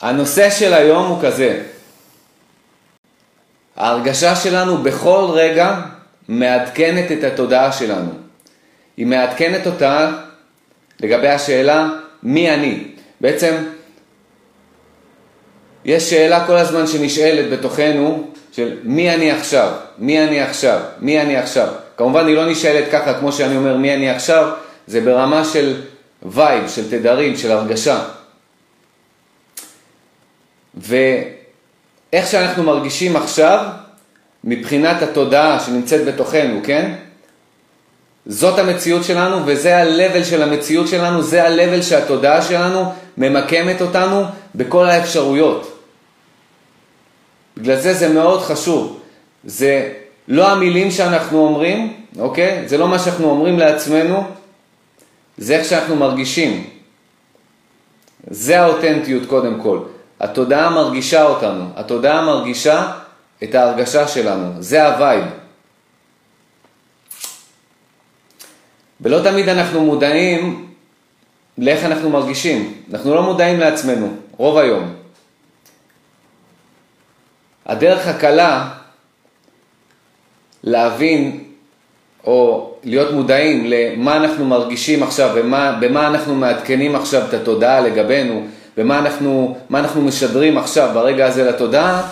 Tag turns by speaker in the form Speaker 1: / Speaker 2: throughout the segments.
Speaker 1: הנושא של היום הוא כזה, ההרגשה שלנו בכל רגע מעדכנת את התודעה שלנו. היא מעדכנת אותה לגבי השאלה מי אני. בעצם יש שאלה כל הזמן שנשאלת בתוכנו של מי אני עכשיו, מי אני עכשיו, מי אני עכשיו. כמובן היא לא נשאלת ככה כמו שאני אומר מי אני עכשיו, זה ברמה של וייב, של תדרים, של הרגשה. ואיך שאנחנו מרגישים עכשיו, מבחינת התודעה שנמצאת בתוכנו, כן? זאת המציאות שלנו וזה ה-level של המציאות שלנו, זה ה-level שהתודעה שלנו ממקמת אותנו בכל האפשרויות. בגלל זה זה מאוד חשוב. זה לא המילים שאנחנו אומרים, אוקיי? זה לא מה שאנחנו אומרים לעצמנו, זה איך שאנחנו מרגישים. זה האותנטיות קודם כל. התודעה מרגישה אותנו, התודעה מרגישה את ההרגשה שלנו, זה ה vibe. ולא תמיד אנחנו מודעים לאיך אנחנו מרגישים, אנחנו לא מודעים לעצמנו, רוב היום. הדרך הקלה להבין או להיות מודעים למה אנחנו מרגישים עכשיו ובמה אנחנו מעדכנים עכשיו את התודעה לגבינו ומה אנחנו, אנחנו משדרים עכשיו ברגע הזה לתודעה,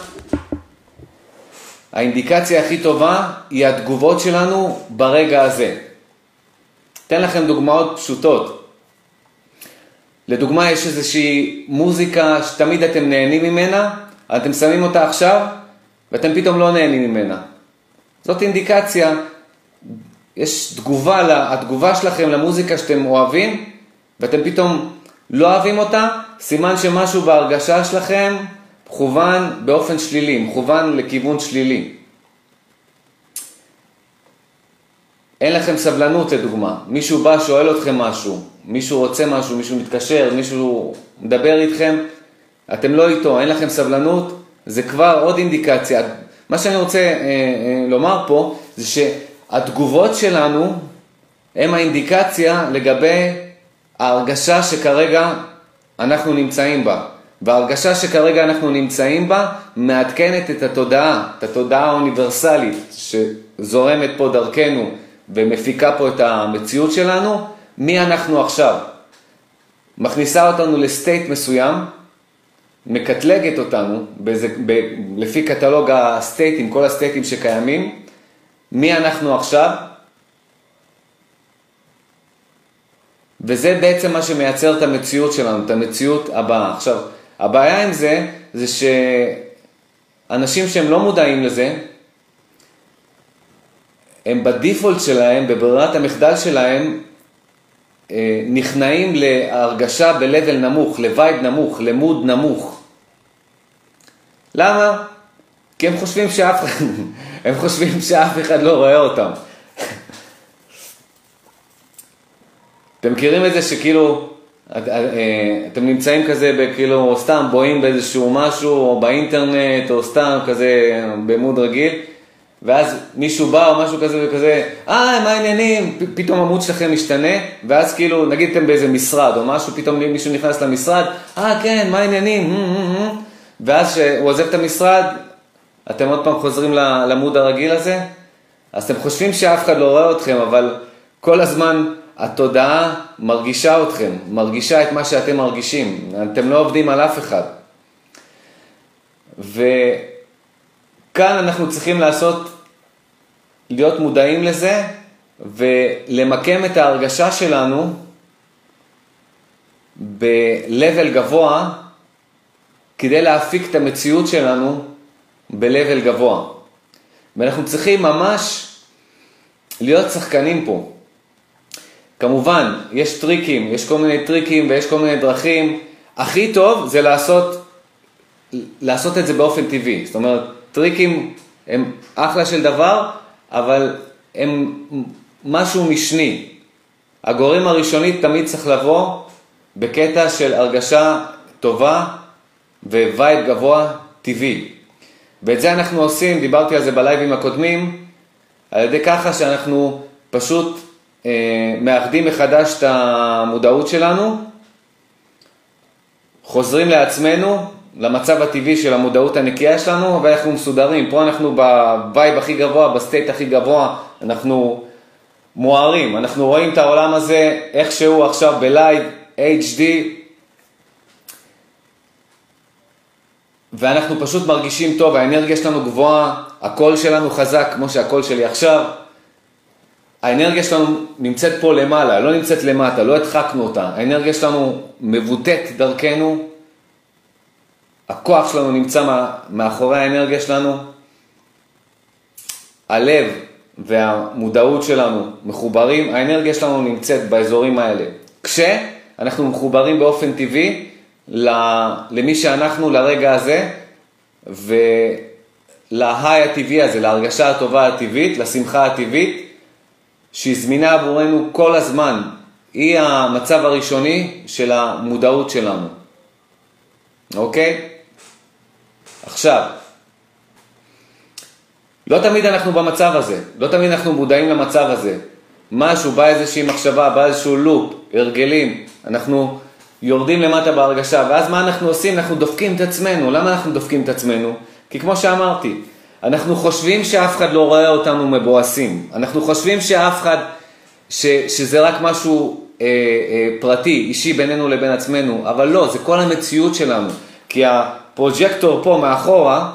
Speaker 1: האינדיקציה הכי טובה היא התגובות שלנו ברגע הזה. אתן לכם דוגמאות פשוטות. לדוגמה, יש איזושהי מוזיקה שתמיד אתם נהנים ממנה, אתם שמים אותה עכשיו, ואתם פתאום לא נהנים ממנה. זאת אינדיקציה, יש תגובה, התגובה שלכם למוזיקה שאתם אוהבים, ואתם פתאום לא אוהבים אותה, סימן שמשהו בהרגשה שלכם מכוון באופן שלילי, מכוון לכיוון שלילי. אין לכם סבלנות לדוגמה, מישהו בא, שואל אתכם משהו, מישהו רוצה משהו, מישהו מתקשר, מישהו מדבר איתכם, אתם לא איתו, אין לכם סבלנות, זה כבר עוד אינדיקציה. מה שאני רוצה אה, אה, לומר פה, זה שהתגובות שלנו הם האינדיקציה לגבי ההרגשה שכרגע אנחנו נמצאים בה. וההרגשה שכרגע אנחנו נמצאים בה מעדכנת את התודעה, את התודעה האוניברסלית שזורמת פה דרכנו ומפיקה פה את המציאות שלנו, מי אנחנו עכשיו. מכניסה אותנו לסטייט מסוים, מקטלגת אותנו באיזה, ב, לפי קטלוג הסטייטים, כל הסטייטים שקיימים, מי אנחנו עכשיו, וזה בעצם מה שמייצר את המציאות שלנו, את המציאות הבאה. עכשיו, הבעיה עם זה, זה שאנשים שהם לא מודעים לזה, הם ב default שלהם, בברירת המחדל שלהם, אה, נכנעים להרגשה ב-level נמוך, ל vibe נמוך, ל mood נמוך. למה? כי הם חושבים שאף, הם חושבים שאף אחד לא רואה אותם. אתם מכירים את זה שכאילו, אה, אתם נמצאים כזה, כאילו, סתם בוהים באיזשהו משהו, או באינטרנט, או סתם כזה ב mood רגיל, ואז מישהו בא או משהו כזה וכזה, אה, מה העניינים? פתאום עמוד שלכם משתנה, ואז כאילו, נגיד אתם באיזה משרד או משהו, פתאום מישהו נכנס למשרד, אה, כן, מה העניינים? ואז כשהוא עוזב את המשרד, אתם עוד פעם חוזרים לעמוד הרגיל הזה, אז אתם חושבים שאף אחד לא רואה אתכם, אבל כל הזמן התודעה מרגישה אתכם, מרגישה את מה שאתם מרגישים. אתם לא עובדים על אף אחד. וכאן אנחנו צריכים לעשות, להיות מודעים לזה ולמקם את ההרגשה שלנו ב-level גבוה כדי להפיק את המציאות שלנו ב-level גבוה. ואנחנו צריכים ממש להיות שחקנים פה. כמובן, יש טריקים, יש כל מיני טריקים ויש כל מיני דרכים. הכי טוב זה לעשות, לעשות את זה באופן טבעי. זאת אומרת, טריקים הם אחלה של דבר, אבל הם משהו משני. הגורם הראשוני תמיד צריך לבוא בקטע של הרגשה טובה ו vibe גבוה טבעי. ואת זה אנחנו עושים, דיברתי על זה בלייבים הקודמים, על ידי ככה שאנחנו פשוט מאחדים מחדש את המודעות שלנו, חוזרים לעצמנו למצב הטבעי של המודעות הנקייה שלנו, ואנחנו מסודרים. פה אנחנו ב vibe הכי גבוה, ב state הכי גבוה, אנחנו מוארים, אנחנו רואים את העולם הזה איך שהוא עכשיו ב live, HD, ואנחנו פשוט מרגישים טוב, האנרגיה שלנו גבוהה, הקול שלנו חזק, כמו שהקול שלי עכשיו. האנרגיה שלנו נמצאת פה למעלה, לא נמצאת למטה, לא הדחקנו אותה. האנרגיה שלנו מבוטאת דרכנו, הכוח שלנו נמצא מאחורי האנרגיה שלנו. הלב והמודעות שלנו מחוברים, האנרגיה שלנו נמצאת באזורים האלה. כשאנחנו מחוברים באופן טבעי למי שאנחנו לרגע הזה, ולהיי הטבעי הזה, להרגשה הטובה הטבעית, לשמחה הטבעית, שהיא זמינה עבורנו כל הזמן. היא המצב הראשוני של המודעות שלנו. אוקיי? עכשיו, לא תמיד אנחנו במצב הזה, לא תמיד אנחנו מודעים למצב הזה. משהו, בא איזושהי מחשבה, בא איזשהו לופ, הרגלים, אנחנו יורדים למטה בהרגשה, ואז מה אנחנו עושים? אנחנו דופקים את עצמנו. למה אנחנו דופקים את עצמנו? כי כמו שאמרתי, אנחנו חושבים שאף אחד לא רואה אותנו מבואסים. אנחנו חושבים שאף אחד, ש, שזה רק משהו אה, אה, פרטי, אישי בינינו לבין עצמנו, אבל לא, זה כל המציאות שלנו. כי ה projector פה מאחורה,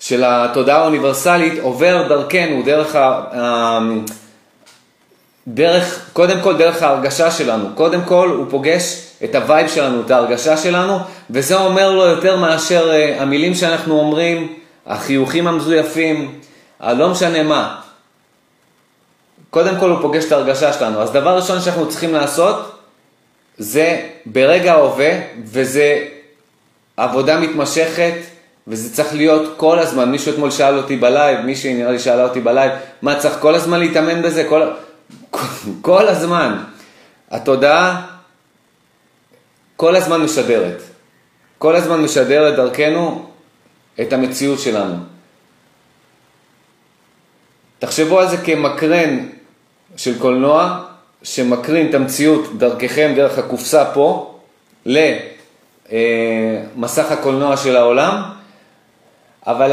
Speaker 1: של התודעה האוניברסלית, עובר דרכנו, דרך ה... דרך, קודם כל דרך ההרגשה שלנו. קודם כל הוא פוגש את ה vibe שלנו, את ההרגשה שלנו, וזה אומר לו יותר מאשר אה, המילים שאנחנו אומרים, החיוכים המזויפים, הלא משנה מה. קודם כל הוא פוגש את ההרגשה שלנו. אז דבר ראשון שאנחנו צריכים לעשות, זה ברגע ההווה, וזה עבודה מתמשכת, וזה צריך להיות כל הזמן. מישהו אתמול שאל אותי ב live, מישהי נראה לי שאלה אותי ב live, מה צריך כל הזמן להתאמן בזה? כל, כל הזמן. התודעה כל הזמן משדרת. כל הזמן משדרת דרכנו את המציאות שלנו. תחשבו על זה כמקרן של קולנוע, שמקרין את המציאות דרככם, דרך הקופסה פה, למסך הקולנוע של העולם, אבל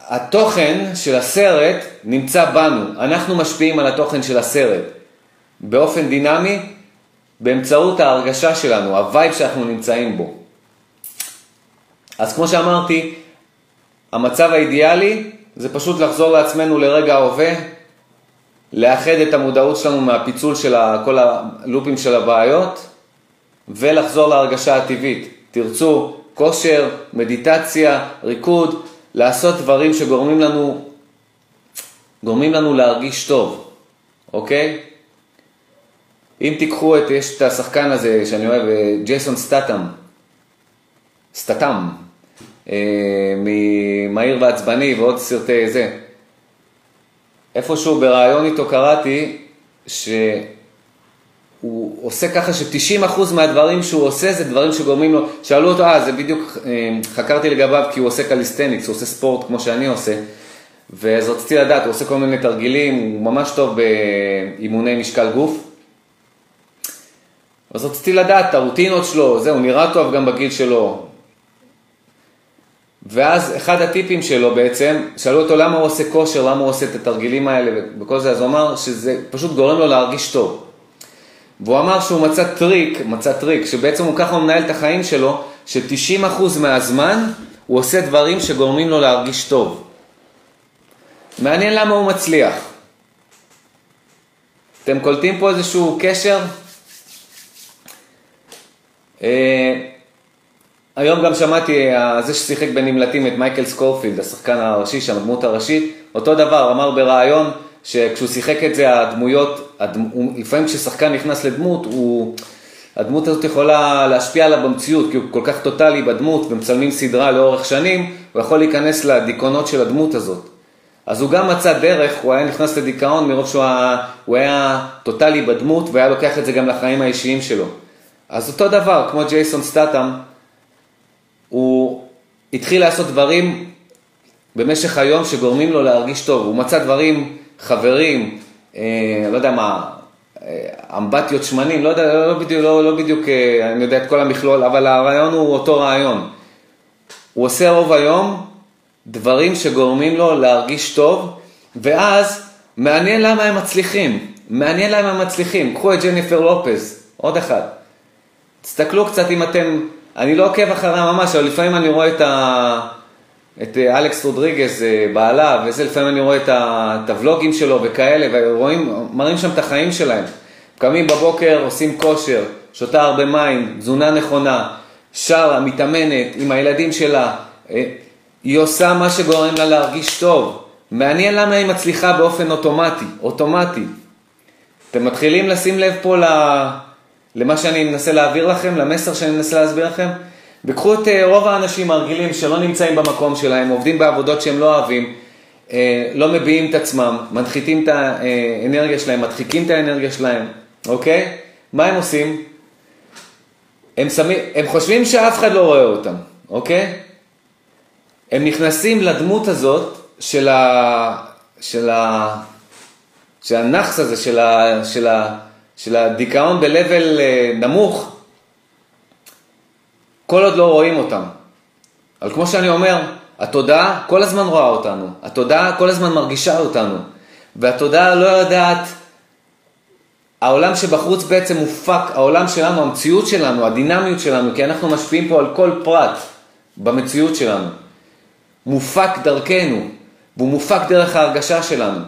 Speaker 1: התוכן של הסרט נמצא בנו, אנחנו משפיעים על התוכן של הסרט באופן דינמי באמצעות ההרגשה שלנו, ה vibe שאנחנו נמצאים בו. אז כמו שאמרתי, המצב האידיאלי זה פשוט לחזור לעצמנו לרגע ההווה, לאחד את המודעות שלנו מהפיצול של כל הלופים של הבעיות ולחזור להרגשה הטבעית. תרצו כושר, מדיטציה, ריקוד, לעשות דברים שגורמים לנו, גורמים לנו להרגיש טוב, אוקיי? אם תיקחו את, יש את השחקן הזה שאני אוהב, אה, ג'ייסון סטאטם, אה, ממהיר ועצבני ועוד סרטי זה. איפשהו בריאיון איתו קראתי שהוא עושה ככה ש-90% מהדברים שהוא עושה זה דברים שגורמים לו, שאלו אותו, אה, זה בדיוק, אה, חקרתי לגביו כי הוא עושה calisthenics, הוא עושה ספורט כמו שאני עושה. ואז רציתי לדעת, הוא עושה כל מיני תרגילים, הוא ממש טוב באימוני משקל גוף. אז רציתי לדעת את הרוטינות שלו, זהו, נראה טוב גם בגיל שלו. ואז אחד הטיפים שלו בעצם, שאלו אותו למה הוא עושה כושר, למה הוא עושה את התרגילים האלה וכל זה, אז הוא אמר שזה פשוט גורם לו להרגיש טוב. והוא אמר שהוא מצא טריק, מצא טריק, שבעצם הוא ככה מנהל את החיים שלו, ש-90% מהזמן הוא עושה דברים שגורמים לו להרגיש טוב. מעניין למה הוא מצליח. אתם קולטים פה איזשהו קשר? אה, היום גם שמעתי, אה, זה ששיחק בנמלטים את מייקל סקורפילד, השחקן הראשי שם, הדמות הראשית, אותו דבר, אמר בריאיון שכשהוא שיחק את זה, הדמויות, הדמ... לפעמים כששחקן נכנס לדמות, הוא, הדמות הזאת יכולה להשפיע עליו במציאות, כי הוא כל כך טוטאלי בדמות, ומצלמים סדרה לאורך שנים, הוא יכול להיכנס לדיכאונות של הדמות הזאת. אז הוא גם מצא דרך, הוא היה נכנס לדיכאון מרוב שהוא היה, היה טוטאלי בדמות, והיה לוקח את זה גם לחיים האישיים שלו. אז אותו דבר, כמו ג'ייסון סטאטאם, הוא התחיל לעשות דברים במשך היום שגורמים לו להרגיש טוב. הוא מצא דברים, חברים, אה, לא יודע מה, אה, אמבטיות שמנים, לא יודע, לא, לא בדיוק, לא, לא בדיוק, אה, אני יודע את כל המכלול, אבל הרעיון הוא אותו רעיון. הוא עושה רוב היום דברים שגורמים לו להרגיש טוב, ואז מעניין למה הם מצליחים. מעניין למה הם מצליחים. קחו את ג'ניפר לופז, עוד אחד. תסתכלו קצת אם אתם, אני לא עוקב אחריה ממש, אבל לפעמים אני רואה את, ה, את אה, אלכס רודריגז, אה, בעלה, וזה, לפעמים אני רואה את, ה, את הוולוגים שלו וכאלה, ורואים, מראים שם את החיים שלהם. קמים בבוקר, עושים כושר, שותה הרבה מים, תזונה נכונה, שרה, מתאמנת עם הילדים שלה, אה, היא עושה מה שגורם לה להרגיש טוב. מעניין למה היא מצליחה באופן אוטומטי, אוטומטי. אתם מתחילים לשים לב פה למה שאני מנסה להעביר לכם, למסר שאני מנסה להסביר לכם? וקחו את אה, רוב האנשים הרגילים שלא נמצאים במקום שלהם, עובדים בעבודות שהם לא אוהבים, אה, לא מביעים את עצמם, מנחיתים את האנרגיה שלהם, מדחיקים את האנרגיה שלהם, אוקיי? מה הם עושים? הם, שמים, הם חושבים שאף אחד לא רואה אותם, אוקיי? הם נכנסים לדמות הזאת של, ה, של, ה, של הנאחס הזה, של, ה, של, ה, של הדיכאון ב-level אה, נמוך, כל עוד לא רואים אותם. אבל כמו שאני אומר, התודעה כל הזמן רואה אותנו, התודעה כל הזמן מרגישה אותנו, והתודעה לא יודעת, העולם שבחוץ בעצם מופק, העולם שלנו, המציאות שלנו, הדינמיות שלנו, כי אנחנו משפיעים פה על כל פרט במציאות שלנו. מופק דרכנו, והוא מופק דרך ההרגשה שלנו.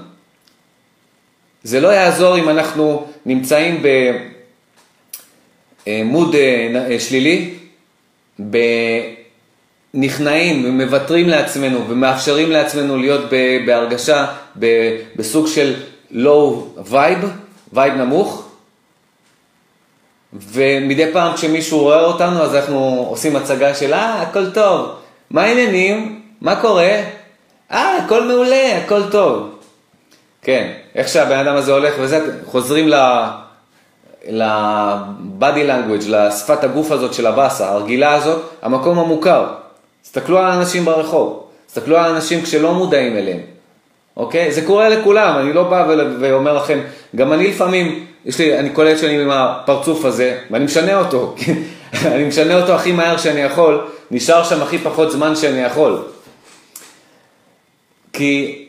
Speaker 1: זה לא יעזור אם אנחנו נמצאים במוד אה, אה, שלילי, נכנעים ומוותרים לעצמנו ומאפשרים לעצמנו להיות בהרגשה, בסוג של low vibe, vibe נמוך, ומדי פעם כשמישהו רואה אותנו אז אנחנו עושים הצגה של אה, הכל טוב, מה העניינים? מה קורה? אה, הכל מעולה, הכל טוב. כן, איך שהבן אדם הזה הולך וזה, חוזרים. ל-body language, לשפת הגוף הזאת של הבאסה, הרגילה הזאת, המקום המוכר. תסתכלו על האנשים ברחוב, תסתכלו על האנשים כשלא מודעים אליהם, אוקיי? זה קורה לכולם, אני לא בא ואומר לכם, גם אני לפעמים, יש לי, אני קולט שאני עם הפרצוף הזה, ואני משנה אותו, אני משנה אותו הכי מהר שאני יכול, נשאר שם הכי פחות זמן שאני יכול. כי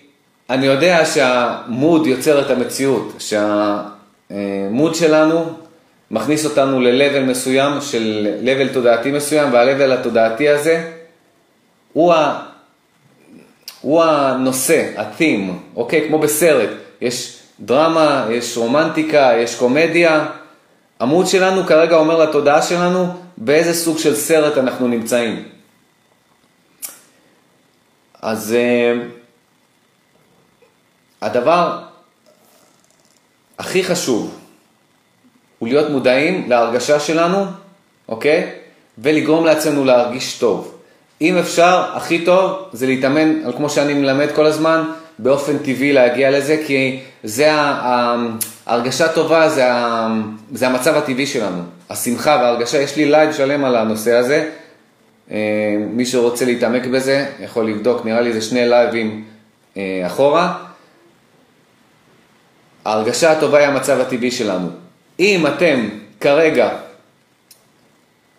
Speaker 1: אני יודע שהמוד יוצר את המציאות, שהמוד שלנו מכניס אותנו ל-level מסוים, של level תודעתי מסוים, וה-level התודעתי הזה הוא, ה... הוא הנושא, ה-theme, אוקיי? כמו בסרט, יש דרמה, יש רומנטיקה, יש קומדיה. המוד שלנו כרגע אומר לתודעה שלנו באיזה סוג של סרט אנחנו נמצאים. אז... Uh, הדבר הכי חשוב הוא להיות מודעים להרגשה שלנו, אוקיי? ולגרום לעצמנו להרגיש טוב. אם אפשר, הכי טוב זה להתאמן, על כמו שאני מלמד כל הזמן, באופן טבעי להגיע לזה, כי זה ההרגשה טובה, זה, זה המצב הטבעי שלנו. השמחה וההרגשה, יש לי live שלם על הנושא הזה. אה, מי שרוצה להתעמק בזה, יכול לבדוק, נראה לי זה שני לייבים אה, אחורה. ההרגשה הטובה היא המצב הטבעי שלנו. אם אתם כרגע,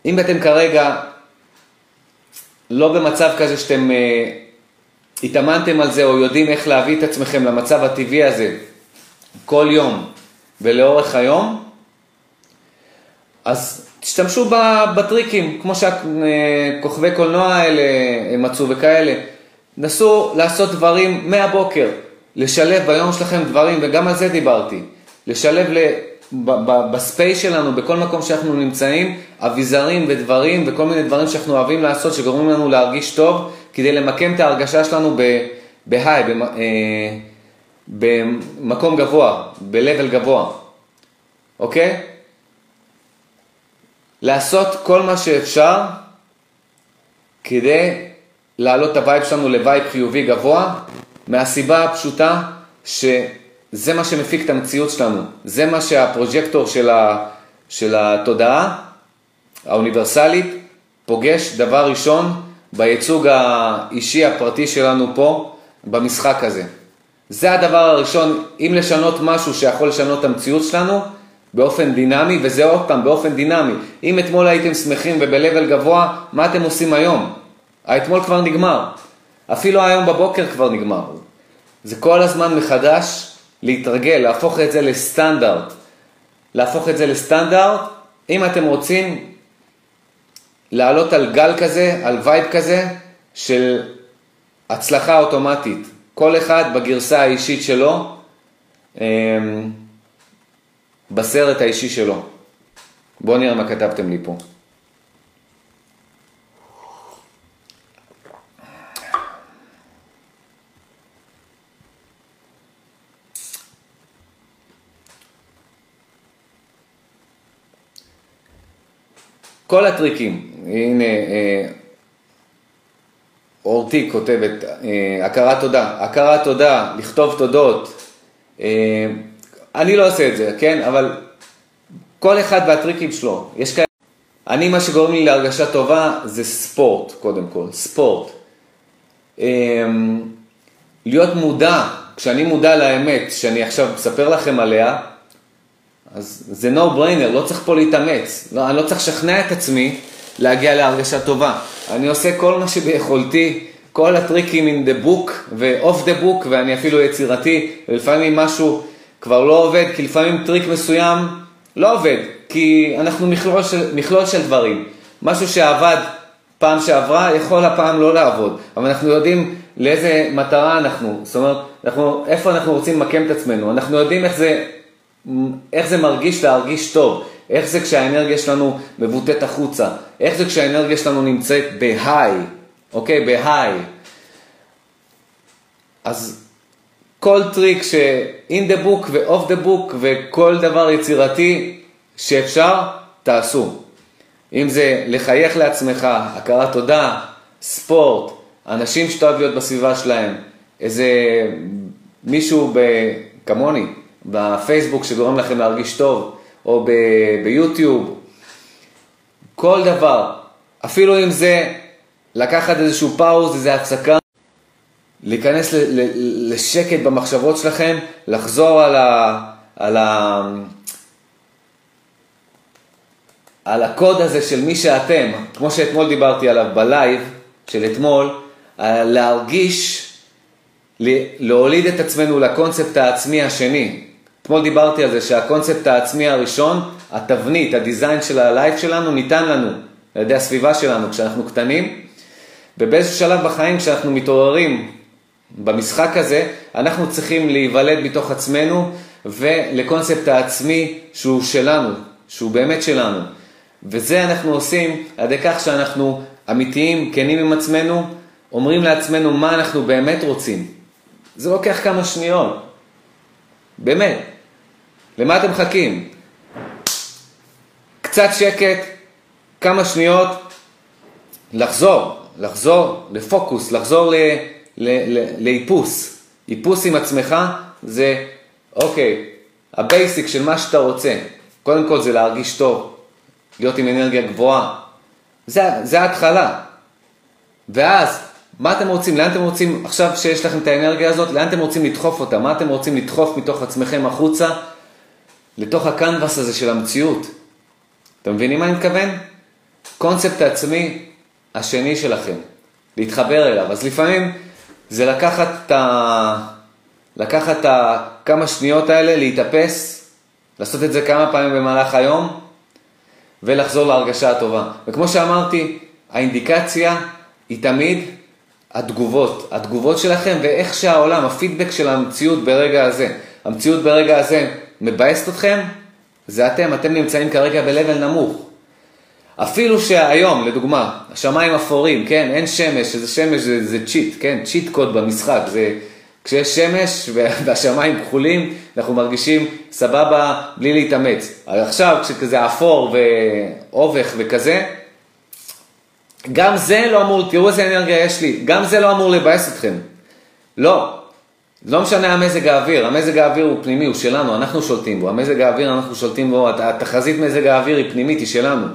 Speaker 1: אם אתם כרגע לא במצב כזה שאתם אה, התאמנתם על זה או יודעים איך להביא את עצמכם למצב הטבעי הזה כל יום ולאורך היום, אז תשתמשו בטריקים, כמו שהכוכבי קולנוע האלה מצאו וכאלה. נסו לעשות דברים מהבוקר. לשלב ביום שלכם דברים, וגם על זה דיברתי, לשלב ל... ב space שלנו, בכל מקום שאנחנו נמצאים, אביזרים ודברים וכל מיני דברים שאנחנו אוהבים לעשות, שגורמים לנו להרגיש טוב, כדי למקם את ההרגשה שלנו ב high, אה, במקום גבוה, ב-level גבוה, אוקיי? לעשות כל מה שאפשר כדי להעלות את ה vibe שלנו ל vibe חיובי גבוה, מהסיבה הפשוטה שזה מה שמפיק את המציאות שלנו, זה מה שה projector של, ה, של התודעה האוניברסלית פוגש דבר ראשון בייצוג האישי הפרטי שלנו פה במשחק הזה. זה הדבר הראשון, אם לשנות משהו שיכול לשנות את המציאות שלנו באופן דינמי, וזה עוד פעם באופן דינמי. אם אתמול הייתם שמחים וב-level גבוה, מה אתם עושים היום? האתמול כבר נגמר. אפילו היום בבוקר כבר נגמר. זה כל הזמן מחדש להתרגל, להפוך את זה לסטנדרט. להפוך את זה לסטנדרט, אם אתם רוצים לעלות על גל כזה, על וייב כזה, של הצלחה אוטומטית. כל אחד בגרסה האישית שלו, אמ, בסרט האישי שלו. בואו נראה מה כתבתם לי פה. כל הטריקים, הנה אה, אורתי כותבת, אה, הכרת תודה, הכרת תודה, לכתוב תודות, אה, אני לא עושה את זה, כן? אבל כל אחד והטריקים שלו. יש כאלה... אני, מה שגורם לי להרגשה טובה זה ספורט, קודם כל, ספורט. להיות מודע, כשאני מודע לאמת, שאני עכשיו מספר לכם עליה, אז זה no brainer, לא צריך פה להתאמץ. לא, אני לא צריך לשכנע את עצמי להגיע להרגשה טובה. אני עושה כל מה שביכולתי, כל הטריקים in the book ו-off the book, ואני אפילו יצירתי, ולפעמים משהו כבר לא עובד, כי לפעמים טריק מסוים לא עובד, כי אנחנו מכלול של, מכלול של דברים. משהו שעבד פעם שעברה, יכול הפעם לא לעבוד, אבל אנחנו יודעים לאיזה מטרה אנחנו, זאת אומרת, אנחנו, איפה אנחנו רוצים למקם את עצמנו, אנחנו יודעים איך זה איך זה מרגיש להרגיש טוב, איך זה כשהאנרגיה שלנו מבוטאת החוצה, איך זה כשהאנרגיה שלנו נמצאת בהיי, אוקיי? בהיי. אז כל טריק ש-in the book ו-off the book וכל דבר יצירתי שאפשר, תעשו. אם זה לחייך לעצמך, הכרת תודה, ספורט, אנשים שאתה אוהב להיות בסביבה שלהם, איזה מישהו ב... כמוני, בפייסבוק שגורם לכם להרגיש טוב, או ב- ביוטיוב, כל דבר, אפילו אם זה לקחת איזשהו pause, איזו הפסקה, להיכנס ל- ל- לשקט במחשבות שלכם, לחזור על, ה- על, ה- על הקוד הזה של מי שאתם, כמו שאתמול דיברתי עליו ב live של אתמול, להרגיש, להוליד את עצמנו לקונספט העצמי השני, אתמול דיברתי על זה שהקונספט העצמי הראשון, התבנית, הדיזיין של הלייף שלנו, ניתן לנו על ידי הסביבה שלנו כשאנחנו קטנים, ובאיזשהו שלב בחיים כשאנחנו מתעוררים במשחק הזה, אנחנו צריכים להיוולד מתוך עצמנו ולקונספט העצמי שהוא שלנו, שהוא באמת שלנו. וזה אנחנו עושים על ידי כך שאנחנו אמיתיים, כנים עם עצמנו, אומרים לעצמנו מה אנחנו באמת רוצים. זה לוקח כמה שניות, באמת. למה אתם מחכים? קצת שקט, כמה שניות, לחזור, לחזור לפוקוס, לחזור ל, ל, ל, לאיפוס. איפוס עם עצמך זה, אוקיי, ה basic של מה שאתה רוצה. קודם כל זה להרגיש טוב, להיות עם אנרגיה גבוהה. זה, זה ההתחלה. ואז, מה אתם רוצים? לאן אתם רוצים, עכשיו שיש לכם את האנרגיה הזאת, לאן אתם רוצים לדחוף אותה? מה אתם רוצים לדחוף מתוך עצמכם החוצה? לתוך הקנבס הזה של המציאות. אתם מבינים מה אני מתכוון? קונספט העצמי השני שלכם, להתחבר אליו. אז לפעמים זה לקחת את ה... לקחת את הכמה שניות האלה, להתאפס, לעשות את זה כמה פעמים במהלך היום, ולחזור להרגשה הטובה. וכמו שאמרתי, האינדיקציה היא תמיד התגובות, התגובות שלכם ואיך שהעולם, הפידבק של המציאות ברגע הזה. המציאות ברגע הזה מבאסת אתכם, זה אתם, אתם נמצאים כרגע ב-level נמוך. אפילו שהיום, לדוגמה, השמיים אפורים, כן, אין שמש, שזה שמש זה, זה צ'יט, כן, צ'יט קוד במשחק, זה כשיש שמש והשמיים כחולים, אנחנו מרגישים סבבה בלי להתאמץ. עכשיו, כשכזה אפור ואובך וכזה, גם זה לא אמור, תראו איזה אנרגיה יש לי, גם זה לא אמור לבאס אתכם. לא, לא משנה המזג האוויר, המזג האוויר הוא פנימי, הוא שלנו, אנחנו שולטים בו. המזג האוויר, אנחנו שולטים בו, התחזית מזג האוויר היא פנימית, היא שלנו.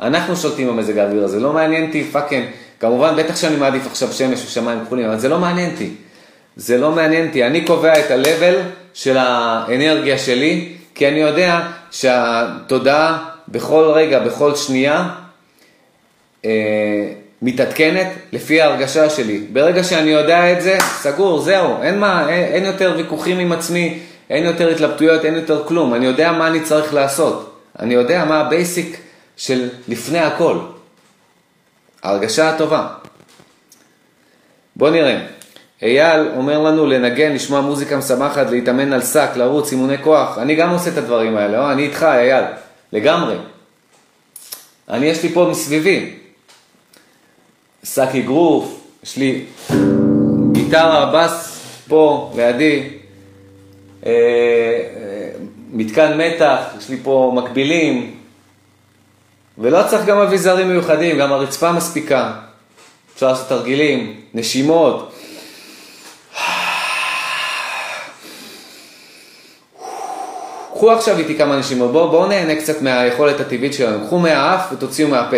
Speaker 1: אנחנו שולטים במזג האוויר הזה, לא מעניין אותי fucking, כמובן, בטח שאני מעדיף עכשיו שמש ושמיים כחולים, אבל זה לא מעניין אותי. זה לא מעניין אותי, אני קובע את ה-level של האנרגיה שלי, כי אני יודע שהתודעה בכל רגע, בכל שנייה, אה, מתעדכנת לפי ההרגשה שלי. ברגע שאני יודע את זה, סגור, זהו, אין, מה, אין, אין יותר ויכוחים עם עצמי, אין יותר התלבטויות, אין יותר כלום. אני יודע מה אני צריך לעשות. אני יודע מה ה basic של לפני הכל. ההרגשה הטובה. בואו נראה. אייל אומר לנו לנגן, לשמוע מוזיקה משמחת, להתאמן על שק, לרוץ, אימוני כוח. אני גם עושה את הדברים האלה, לא? אני איתך, אייל, לגמרי. אני, יש לי פה מסביבי. שק אגרוף, יש לי גיטרה, בס פה לידי, אה, אה, מתקן מתח, יש לי פה מקבילים, ולא צריך גם אביזרים מיוחדים, גם הרצפה מספיקה. אפשר לעשות תרגילים, נשימות. קחו עכשיו איתי כמה נשימות, בואו בוא נהנה קצת מהיכולת הטבעית שלנו. קחו מהאף ותוציאו מהפה.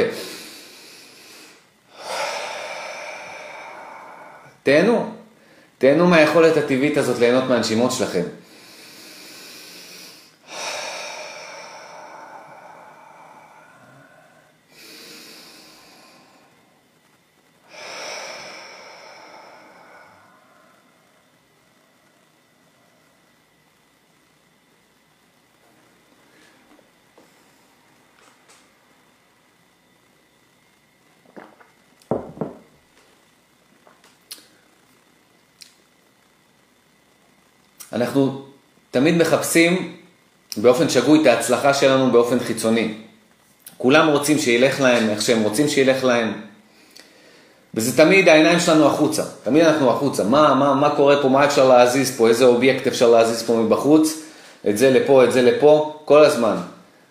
Speaker 1: תהנו, תהנו מהיכולת הטבעית הזאת ליהנות מהנשימות שלכם. אנחנו תמיד מחפשים באופן שגוי את ההצלחה שלנו באופן חיצוני. כולם רוצים שילך להם איך שהם רוצים שילך להם. וזה תמיד העיניים שלנו החוצה, תמיד אנחנו החוצה. מה, מה, מה קורה פה, מה אפשר להזיז פה, איזה אובייקט אפשר להזיז פה מבחוץ, את זה לפה, את זה לפה, כל הזמן.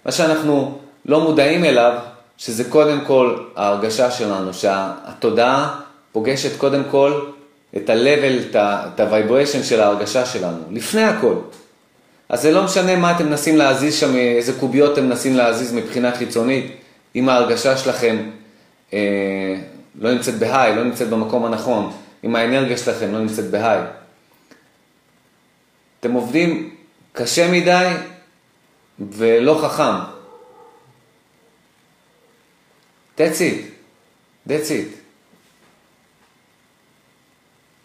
Speaker 1: מה שאנחנו לא מודעים אליו, שזה קודם כל ההרגשה שלנו, שהתודעה פוגשת קודם כל את ה-level, את ה-vibration של ההרגשה שלנו, לפני הכל. אז זה לא משנה מה אתם מנסים להזיז שם, איזה קוביות אתם מנסים להזיז מבחינה חיצונית, אם ההרגשה שלכם אה, לא נמצאת בהיי, לא נמצאת במקום הנכון, אם האנרגיה שלכם לא נמצאת בהיי. אתם עובדים קשה מדי ולא חכם. That's it. That's it.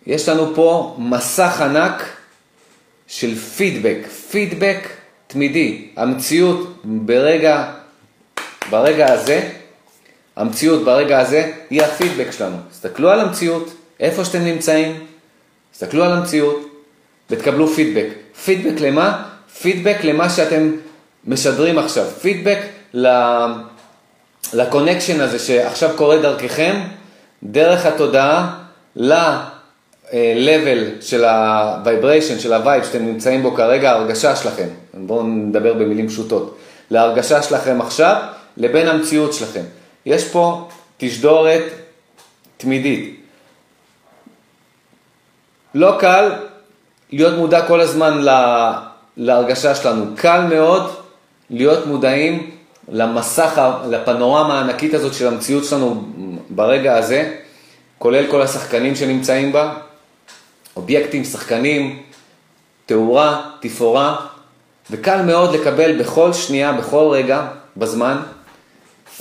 Speaker 1: יש לנו פה מסך ענק של פידבק, פידבק תמידי. המציאות ברגע, ברגע הזה, המציאות ברגע הזה היא הפידבק שלנו. תסתכלו על המציאות, איפה שאתם נמצאים, תסתכלו על המציאות ותקבלו פידבק. פידבק למה? פידבק למה שאתם משדרים עכשיו. פידבק לקונקשן הזה שעכשיו קורה דרככם, דרך התודעה, ל-level של ה-vibration, של ה-vibe שאתם נמצאים בו כרגע, ההרגשה שלכם. בואו נדבר במילים פשוטות. להרגשה שלכם עכשיו, לבין המציאות שלכם. יש פה תשדורת תמידית. לא קל להיות מודע כל הזמן להרגשה שלנו. קל מאוד להיות מודעים למסך, לפנורמה הענקית הזאת של המציאות שלנו ברגע הזה, כולל כל השחקנים שנמצאים בה, אובייקטים, שחקנים, תאורה, תפאורה, וקל מאוד לקבל בכל שנייה, בכל רגע, בזמן,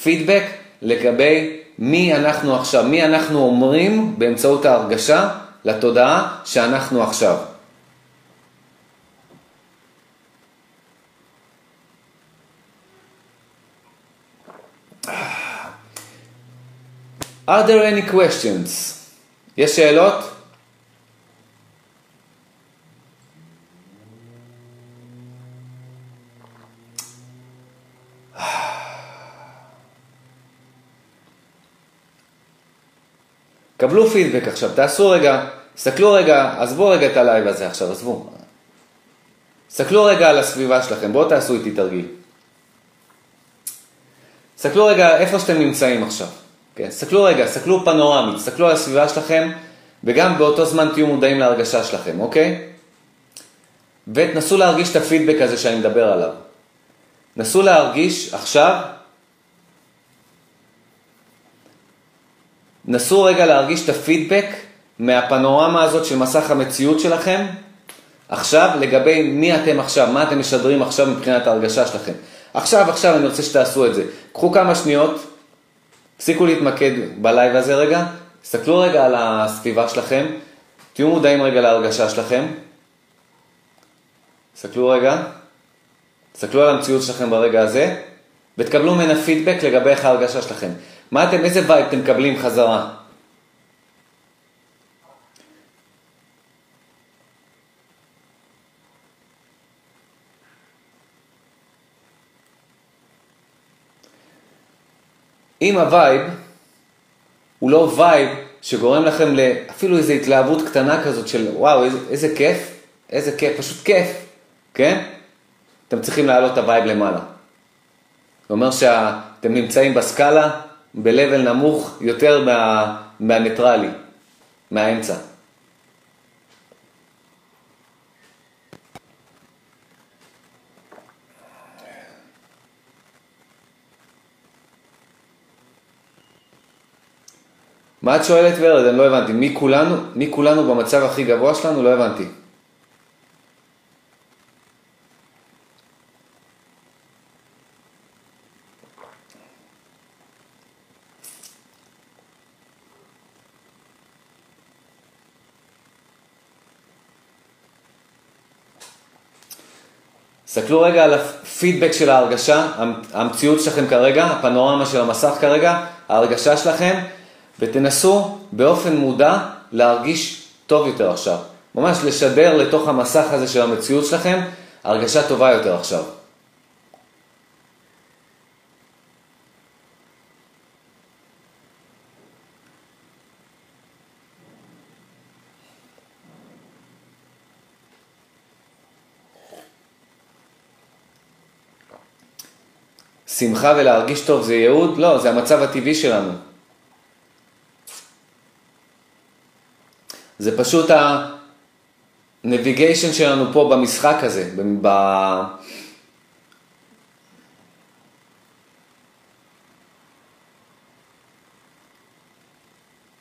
Speaker 1: פידבק לגבי מי אנחנו עכשיו, מי אנחנו אומרים באמצעות ההרגשה לתודעה שאנחנו עכשיו. Are there any questions? יש שאלות? קבלו פידבק עכשיו, תעשו רגע, תסתכלו רגע, עזבו רגע את הלייב הזה עכשיו, עזבו. תסתכלו רגע על הסביבה שלכם, בואו תעשו איתי תרגיל. תסתכלו רגע איפה שאתם נמצאים עכשיו. כן? תסתכלו רגע, תסתכלו פנורמית, תסתכלו על הסביבה שלכם, וגם באותו זמן תהיו מודעים להרגשה שלכם, אוקיי? ותנסו להרגיש את הפידבק הזה שאני מדבר עליו. נסו להרגיש עכשיו, נסו רגע להרגיש את הפידבק מהפנורמה הזאת של מסך המציאות שלכם, עכשיו לגבי מי אתם עכשיו, מה אתם משדרים עכשיו מבחינת ההרגשה שלכם. עכשיו, עכשיו אני רוצה שתעשו את זה. קחו כמה שניות, תפסיקו להתמקד בלייב הזה רגע, תסתכלו רגע על הסביבה שלכם, תהיו מודעים רגע להרגשה שלכם. תסתכלו רגע, תסתכלו על המציאות שלכם ברגע הזה, ותקבלו ממנה פידבק לגבי איך ההרגשה שלכם. מה אתם, איזה vibe אתם מקבלים חזרה? אם ה vibe הוא לא vibe שגורם לכם אפילו איזו התלהבות קטנה כזאת של וואו, איזה, איזה כיף, איזה כיף, פשוט כיף, כן? אתם צריכים להעלות את ה vibe למעלה. זה אומר שאתם נמצאים בסקאלה ב-level נמוך יותר מה, מהניטרלי, מהאמצע. מה את שואלת ורד? אני לא הבנתי. מי כולנו, מי כולנו במצב הכי גבוה שלנו? לא הבנתי. תסתכלו רגע על הפידבק של ההרגשה, המציאות שלכם כרגע, הפנורמה של המסך כרגע, ההרגשה שלכם, ותנסו באופן מודע להרגיש טוב יותר עכשיו. ממש לשדר לתוך המסך הזה של המציאות שלכם הרגשה טובה יותר עכשיו. שמחה ולהרגיש טוב זה ייעוד? לא, זה המצב הטבעי שלנו. זה פשוט ה-navigation שלנו פה במשחק הזה, ב...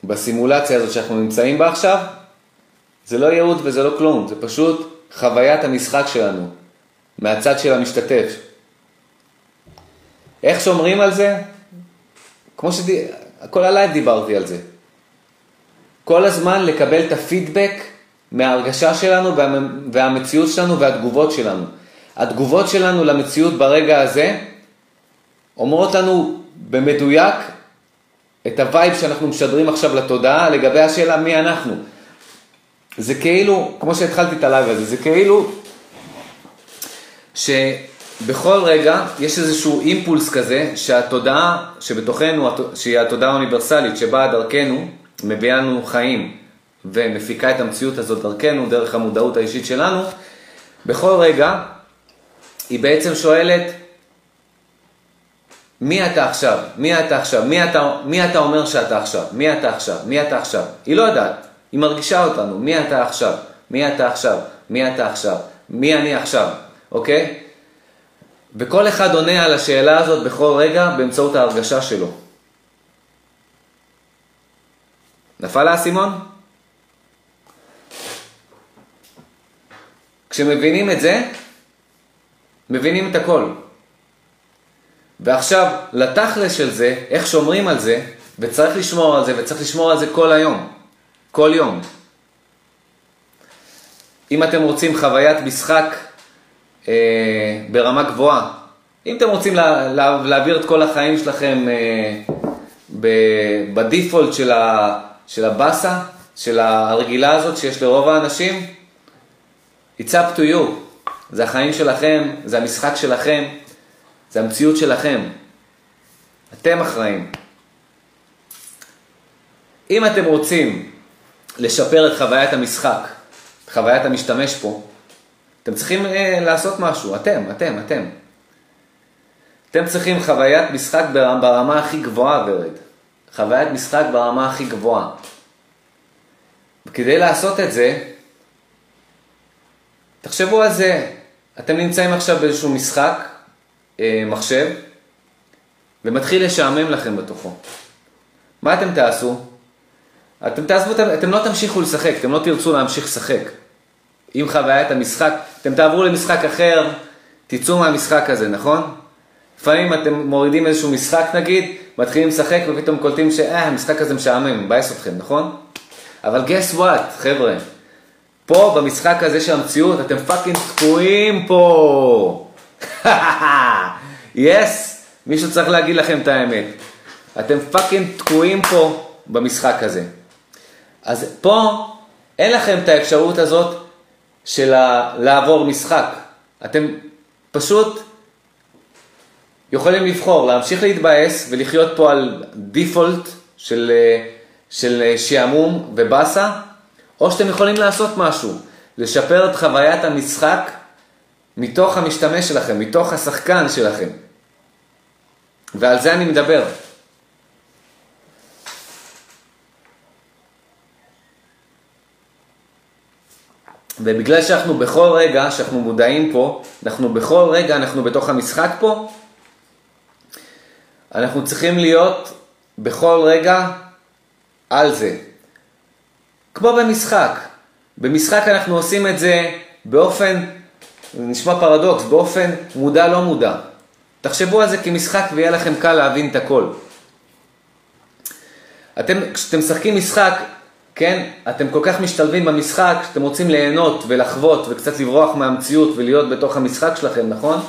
Speaker 1: בסימולציה הזאת שאנחנו נמצאים בה עכשיו, זה לא ייעוד וזה לא כלום, זה פשוט חוויית המשחק שלנו, מהצד של המשתתף. איך שומרים על זה? כמו שדי... כל הלייב דיברתי על זה. כל הזמן לקבל את הפידבק מההרגשה שלנו וה... והמציאות שלנו והתגובות שלנו. התגובות שלנו למציאות ברגע הזה אומרות לנו במדויק את ה vibe שאנחנו משדרים עכשיו לתודעה לגבי השאלה מי אנחנו. זה כאילו, כמו שהתחלתי את הלייב הזה, זה כאילו ש... בכל רגע יש איזשהו אימפולס כזה שהתודעה שבתוכנו, שהיא התודעה האוניברסלית שבאה דרכנו, מביאה לנו חיים ומפיקה את המציאות הזאת דרכנו, דרך המודעות האישית שלנו, בכל רגע היא בעצם שואלת, מי אתה עכשיו? מי אתה עכשיו? מי אתה, מי אתה אומר שאתה עכשיו? מי אתה עכשיו? מי אתה עכשיו? היא לא יודעת, היא מרגישה אותנו, מי אתה עכשיו? מי אתה עכשיו? מי אתה עכשיו? מי אני עכשיו? אוקיי? וכל אחד עונה על השאלה הזאת בכל רגע באמצעות ההרגשה שלו. נפל האסימון? כשמבינים את זה, מבינים את הכל. ועכשיו, לתכלס של זה, איך שומרים על זה, וצריך לשמור על זה, וצריך לשמור על זה כל היום. כל יום. אם אתם רוצים חוויית משחק אה, ברמה גבוהה. אם אתם רוצים לה, לה, להעביר את כל החיים שלכם אה, בדיפולט של, ה, של הבאסה, של הרגילה הזאת שיש לרוב האנשים, it's up to you. זה החיים שלכם, זה המשחק שלכם, זה המציאות שלכם. אתם אחראים. אם אתם רוצים לשפר את חוויית המשחק, את חוויית המשתמש פה, אתם צריכים אה, לעשות משהו, אתם, אתם, אתם. אתם צריכים חוויית משחק ברמה הכי גבוהה, ורד. חוויית משחק ברמה הכי גבוהה. וכדי לעשות את זה, תחשבו על זה, אתם נמצאים עכשיו באיזשהו משחק, אה, מחשב, ומתחיל לשעמם לכם בתוכו. מה אתם תעשו? אתם תעזבו, אתם לא תמשיכו לשחק, אתם לא תרצו להמשיך לשחק. עם חוויית המשחק, אתם תעברו למשחק אחר, תצאו מהמשחק הזה, נכון? לפעמים אתם מורידים איזשהו משחק נגיד, מתחילים לשחק ופתאום קולטים שאה, המשחק הזה משעמם, מבאס אתכם, נכון? אבל guess what, חבר'ה, פה במשחק הזה של המציאות אתם fucking תקועים פה. yes, yes, מישהו צריך להגיד לכם את האמת. אתם fucking תקועים פה במשחק הזה. אז פה אין לכם את האפשרות הזאת של לעבור משחק. אתם פשוט יכולים לבחור להמשיך להתבאס ולחיות פה על default של, של שעמום ובאסה, או שאתם יכולים לעשות משהו, לשפר את חוויית המשחק מתוך המשתמש שלכם, מתוך השחקן שלכם. ועל זה אני מדבר. ובגלל שאנחנו בכל רגע, שאנחנו מודעים פה, אנחנו בכל רגע, אנחנו בתוך המשחק פה, אנחנו צריכים להיות בכל רגע על זה. כמו במשחק. במשחק אנחנו עושים את זה באופן, זה נשמע פרדוקס, באופן מודע לא מודע. תחשבו על זה כמשחק ויהיה לכם קל להבין את הכל. אתם, כשאתם משחקים משחק, כן, אתם כל כך משתלבים במשחק, שאתם רוצים ליהנות ולחוות וקצת לברוח מהמציאות ולהיות בתוך המשחק שלכם, נכון?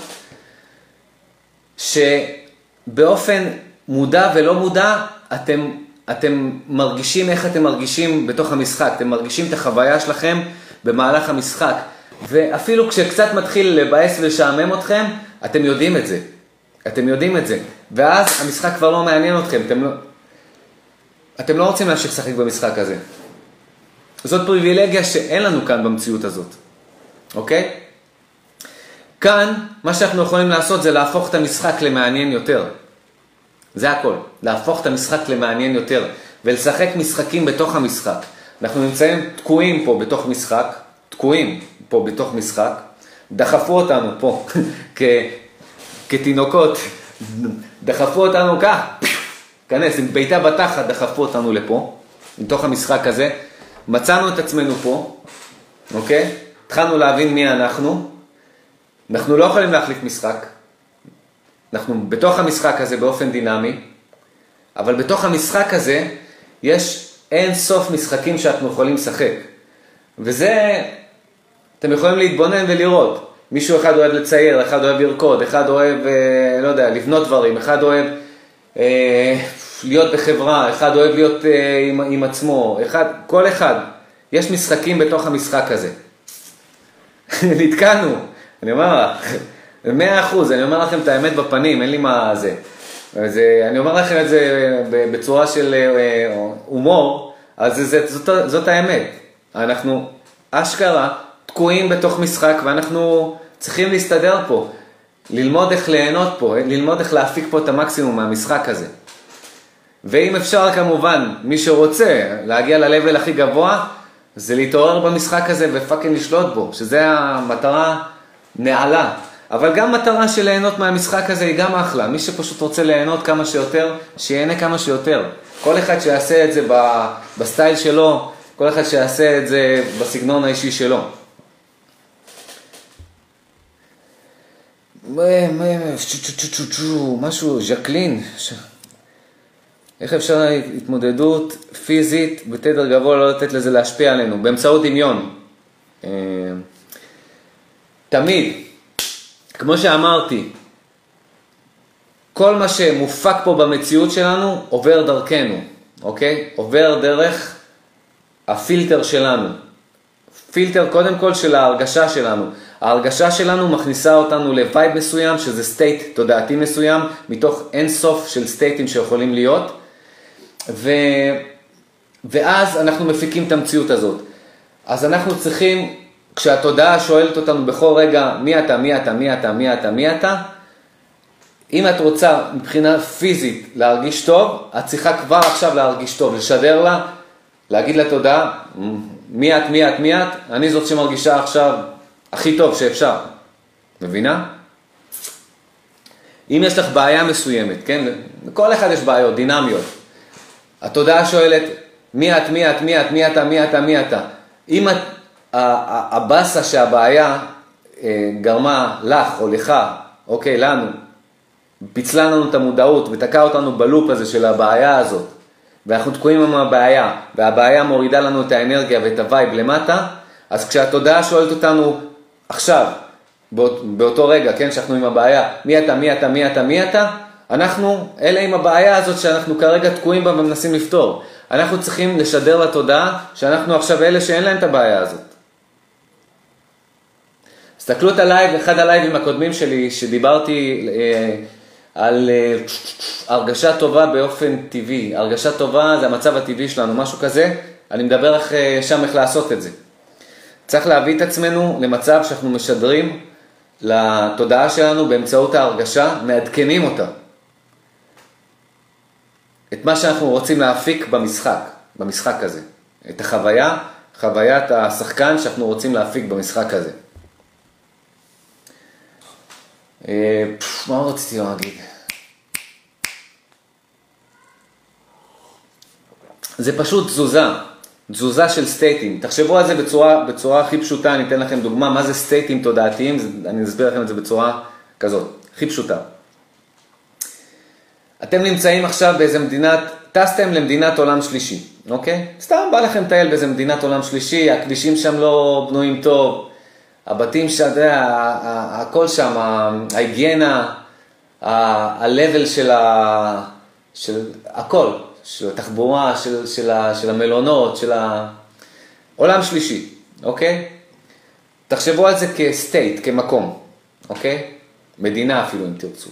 Speaker 1: שבאופן מודע ולא מודע, אתם, אתם מרגישים איך אתם מרגישים בתוך המשחק, אתם מרגישים את החוויה שלכם במהלך המשחק. ואפילו כשקצת מתחיל לבאס ולשעמם אתכם, אתם יודעים את זה. אתם יודעים את זה. ואז המשחק כבר לא מעניין אתכם, אתם לא, אתם לא רוצים להמשיך לשחק במשחק הזה. זאת פריבילגיה שאין לנו כאן במציאות הזאת, אוקיי? כאן, מה שאנחנו יכולים לעשות זה להפוך את המשחק למעניין יותר. זה הכל, להפוך את המשחק למעניין יותר, ולשחק משחקים בתוך המשחק. אנחנו נמצאים תקועים פה בתוך משחק, תקועים פה בתוך משחק, דחפו אותנו פה כ, כתינוקות, דחפו אותנו כך, כנס עם בעיטה בתחת, דחפו אותנו לפה, מתוך המשחק הזה, מצאנו את עצמנו פה, אוקיי? התחלנו להבין מי אנחנו, אנחנו לא יכולים להחליף משחק, אנחנו בתוך המשחק הזה באופן דינמי, אבל בתוך המשחק הזה יש אין סוף משחקים שאנחנו יכולים לשחק. וזה, אתם יכולים להתבונן ולראות. מישהו אחד אוהב לצייר, אחד אוהב לרקוד, אחד אוהב, אה, לא יודע, לבנות דברים, אחד אוהב אה, להיות בחברה, אחד אוהב להיות אה, עם, עם עצמו, אחד, כל אחד. יש משחקים בתוך המשחק הזה. נתקענו, אני אומר לך, מאה אחוז, אני אומר לכם את האמת בפנים, אין לי מה זה. אז אני אומר לכם את זה בצורה של אה, הומור, אז זה, זאת, זאת האמת. אנחנו אשכרה תקועים בתוך משחק ואנחנו צריכים להסתדר פה, ללמוד איך ליהנות פה, ללמוד איך להפיק פה את המקסימום מהמשחק הזה. ואם אפשר כמובן, מי שרוצה להגיע ל-level הכי גבוה, זה להתעורר במשחק הזה ו fucking לשלוט בו, שזה המטרה נעלה. אבל גם מטרה של ליהנות מהמשחק הזה היא גם אחלה. מי שפשוט רוצה ליהנות כמה שיותר, שיהנה כמה שיותר. כל אחד שיעשה את זה ב style שלו, כל אחד שיעשה את זה בסגנון האישי שלו. משהו, ז'קלין, איך אפשר התמודדות פיזית בתדר גבוה לא לתת לזה להשפיע עלינו? באמצעות דמיון. אה, תמיד, כמו שאמרתי, כל מה שמופק פה במציאות שלנו עובר דרכנו, אוקיי? עובר דרך הפילטר שלנו. פילטר קודם כל של ההרגשה שלנו. ההרגשה שלנו מכניסה אותנו ל vibe מסוים, שזה state תודעתי מסוים, מתוך אין סוף של state ים שיכולים להיות. ו... ואז אנחנו מפיקים את המציאות הזאת. אז אנחנו צריכים, כשהתודעה שואלת אותנו בכל רגע, מי אתה, מי אתה, מי אתה, מי אתה, מי אתה, אם את רוצה מבחינה פיזית להרגיש טוב, את צריכה כבר עכשיו להרגיש טוב, לשדר לה, להגיד לתודעה, מי את, מי את, מי את, אני זאת שמרגישה עכשיו הכי טוב שאפשר. מבינה? אם יש לך בעיה מסוימת, כן? לכל אחד יש בעיות דינמיות. התודעה שואלת, מי את, מי את, מי את, מי אתה, מי אתה, מי אתה. אם את, הבאסה שהבעיה אה, גרמה לך או לך, אוקיי, לנו, פיצלה לנו את המודעות ותקע אותנו בלופ הזה של הבעיה הזאת, ואנחנו תקועים עם הבעיה, והבעיה מורידה לנו את האנרגיה ואת ה vibe למטה, אז כשהתודעה שואלת אותנו עכשיו, באות, באותו רגע, כן, שאנחנו עם הבעיה, מי אתה, מי אתה, מי אתה, מי אתה, אנחנו אלה עם הבעיה הזאת שאנחנו כרגע תקועים בה ומנסים לפתור. אנחנו צריכים לשדר לתודעה שאנחנו עכשיו אלה שאין להם את הבעיה הזאת. תסתכלו את הלייב, אחד הלייבים הקודמים שלי, שדיברתי אה, על אה, הרגשה טובה באופן טבעי. הרגשה טובה זה המצב הטבעי שלנו, משהו כזה. אני מדבר אה, שם איך לעשות את זה. צריך להביא את עצמנו למצב שאנחנו משדרים לתודעה שלנו באמצעות ההרגשה, מעדכנים אותה. את מה שאנחנו רוצים להפיק במשחק, במשחק הזה. את החוויה, חוויית השחקן שאנחנו רוצים להפיק במשחק הזה. אה, מה רציתי להגיד? זה פשוט תזוזה, תזוזה של סטייטים. תחשבו על זה בצורה, בצורה הכי פשוטה, אני אתן לכם דוגמה, מה זה סטייטים תודעתיים, אני אסביר לכם את זה בצורה כזאת, הכי פשוטה. אתם נמצאים עכשיו באיזה מדינת, טסתם למדינת עולם שלישי, אוקיי? סתם בא לכם לטייל באיזה מדינת עולם שלישי, הכבישים שם לא בנויים טוב, הבתים שאתה יודע, הכל שם, ההיגיינה, ה-level של, ה, של הכל, של התחבורה, של, של, ה, של המלונות, של ה... עולם שלישי, אוקיי? תחשבו על זה כסטייט, כמקום, אוקיי? מדינה אפילו אם תרצו.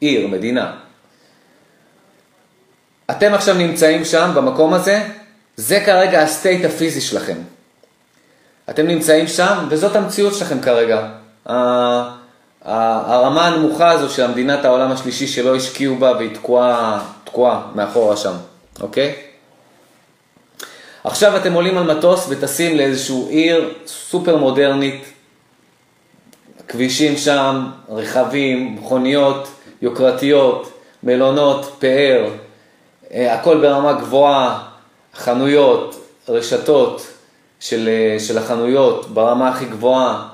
Speaker 1: עיר, מדינה. אתם עכשיו נמצאים שם, במקום הזה, זה כרגע הסטייט הפיזי שלכם. אתם נמצאים שם, וזאת המציאות שלכם כרגע. הרמה הנמוכה הזו של המדינת העולם השלישי שלא השקיעו בה והיא תקועה, תקועה מאחורה שם, אוקיי? עכשיו אתם עולים על מטוס וטסים לאיזושהי עיר סופר מודרנית, כבישים שם, רכבים, מכוניות יוקרתיות, מלונות, פאר, אה, הכל ברמה גבוהה, חנויות, רשתות, של, אה, של החנויות ברמה הכי גבוהה,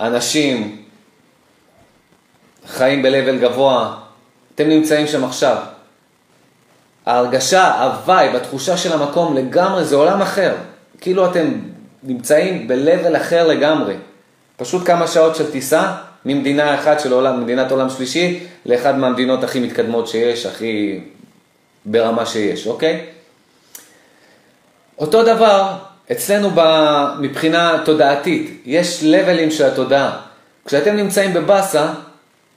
Speaker 1: אנשים חיים ב-level גבוה, אתם נמצאים שם עכשיו. ההרגשה, ה vibe, התחושה של המקום לגמרי זה עולם אחר. כאילו אתם נמצאים ב-level אחר לגמרי. פשוט כמה שעות של טיסה ממדינה אחת של עולם, מדינת עולם שלישי, לאחד מהמדינות הכי מתקדמות שיש, הכי ברמה שיש, אוקיי? אותו דבר אצלנו מבחינה תודעתית, יש לבלים של התודעה. כשאתם נמצאים בבאסה,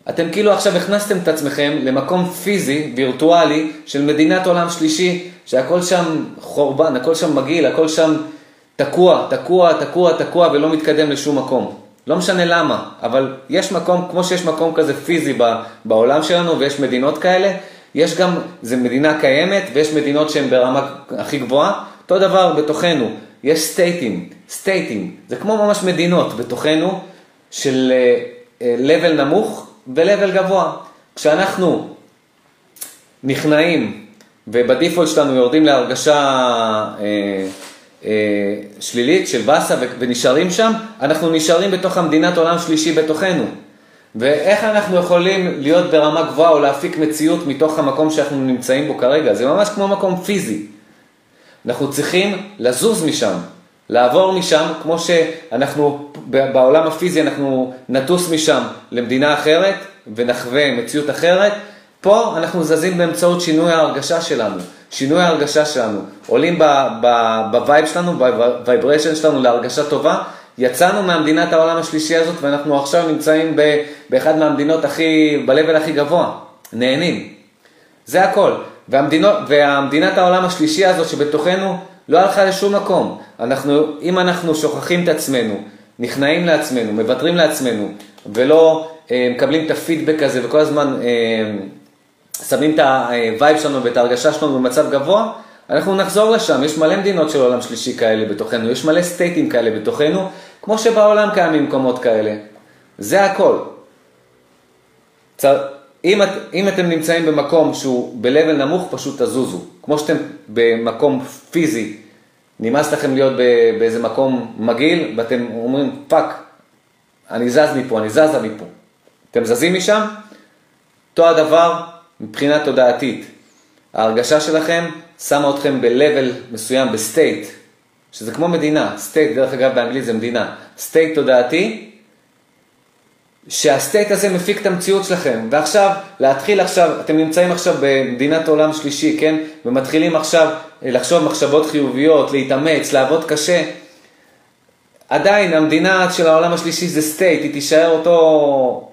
Speaker 1: אתם כאילו עכשיו הכנסתם את עצמכם למקום פיזי, וירטואלי, של מדינת עולם שלישי, שהכל שם חורבן, הכל שם מגעיל, הכל שם תקוע, תקוע, תקוע, תקוע ולא מתקדם לשום מקום. לא משנה למה, אבל יש מקום, כמו שיש מקום כזה פיזי בעולם שלנו ויש מדינות כאלה, יש גם, זה מדינה קיימת ויש מדינות שהן ברמה הכי גבוהה, אותו דבר בתוכנו. יש סטייטים, סטייטים, זה כמו ממש מדינות בתוכנו של uh, level נמוך ו-level גבוה. כשאנחנו נכנעים ובדיפולט שלנו יורדים להרגשה uh, שלילית של באסה ונשארים שם, אנחנו נשארים בתוך המדינת עולם שלישי בתוכנו. ואיך אנחנו יכולים להיות ברמה גבוהה או להפיק מציאות מתוך המקום שאנחנו נמצאים בו כרגע? זה ממש כמו מקום פיזי. אנחנו צריכים לזוז משם, לעבור משם, כמו שאנחנו בעולם הפיזי אנחנו נטוס משם למדינה אחרת ונחווה מציאות אחרת, פה אנחנו זזים באמצעות שינוי ההרגשה שלנו, שינוי ההרגשה שלנו, עולים ב vibe שלנו, ב vibration שלנו להרגשה טובה, יצאנו מהמדינת העולם השלישי הזאת ואנחנו עכשיו נמצאים באחד מהמדינות הכי, ב-level הכי גבוה, נהנים. זה הכל. והמדינות, והמדינת העולם השלישי הזאת שבתוכנו לא הלכה לשום מקום. אנחנו, אם אנחנו שוכחים את עצמנו, נכנעים לעצמנו, מוותרים לעצמנו, ולא אה, מקבלים את הפידבק הזה וכל הזמן אה, שמים את ה vibe שלנו ואת ההרגשה שלנו במצב גבוה, אנחנו נחזור לשם. יש מלא מדינות של עולם שלישי כאלה בתוכנו, יש מלא סטייטים כאלה בתוכנו, כמו שבעולם קיימים מקומות כאלה. זה הכל. צר... אם, את, אם אתם נמצאים במקום שהוא ב-level נמוך, פשוט תזוזו. כמו שאתם במקום פיזי, נמאס לכם להיות באיזה מקום מגעיל, ואתם אומרים, fuck, אני זז מפה, אני זזה מפה. אתם זזים משם, אותו הדבר מבחינה תודעתית. ההרגשה שלכם שמה אתכם ב-level מסוים, ב state, שזה כמו מדינה, state, דרך אגב באנגלית זה מדינה, state תודעתי, שה state הזה מפיק את המציאות שלכם, ועכשיו, להתחיל עכשיו, אתם נמצאים עכשיו במדינת עולם שלישי, כן? ומתחילים עכשיו לחשוב מחשבות חיוביות, להתאמץ, לעבוד קשה. עדיין המדינה של העולם השלישי זה סטייט, היא תישאר אותו,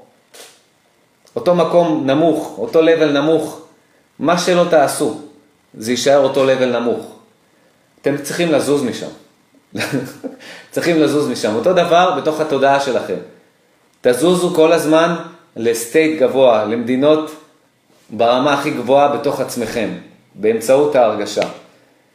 Speaker 1: אותו מקום נמוך, אותו level נמוך. מה שלא תעשו, זה יישאר אותו level נמוך. אתם צריכים לזוז משם. צריכים לזוז משם. אותו דבר בתוך התודעה שלכם. תזוזו כל הזמן לסטייט גבוה, למדינות ברמה הכי גבוהה בתוך עצמכם, באמצעות ההרגשה.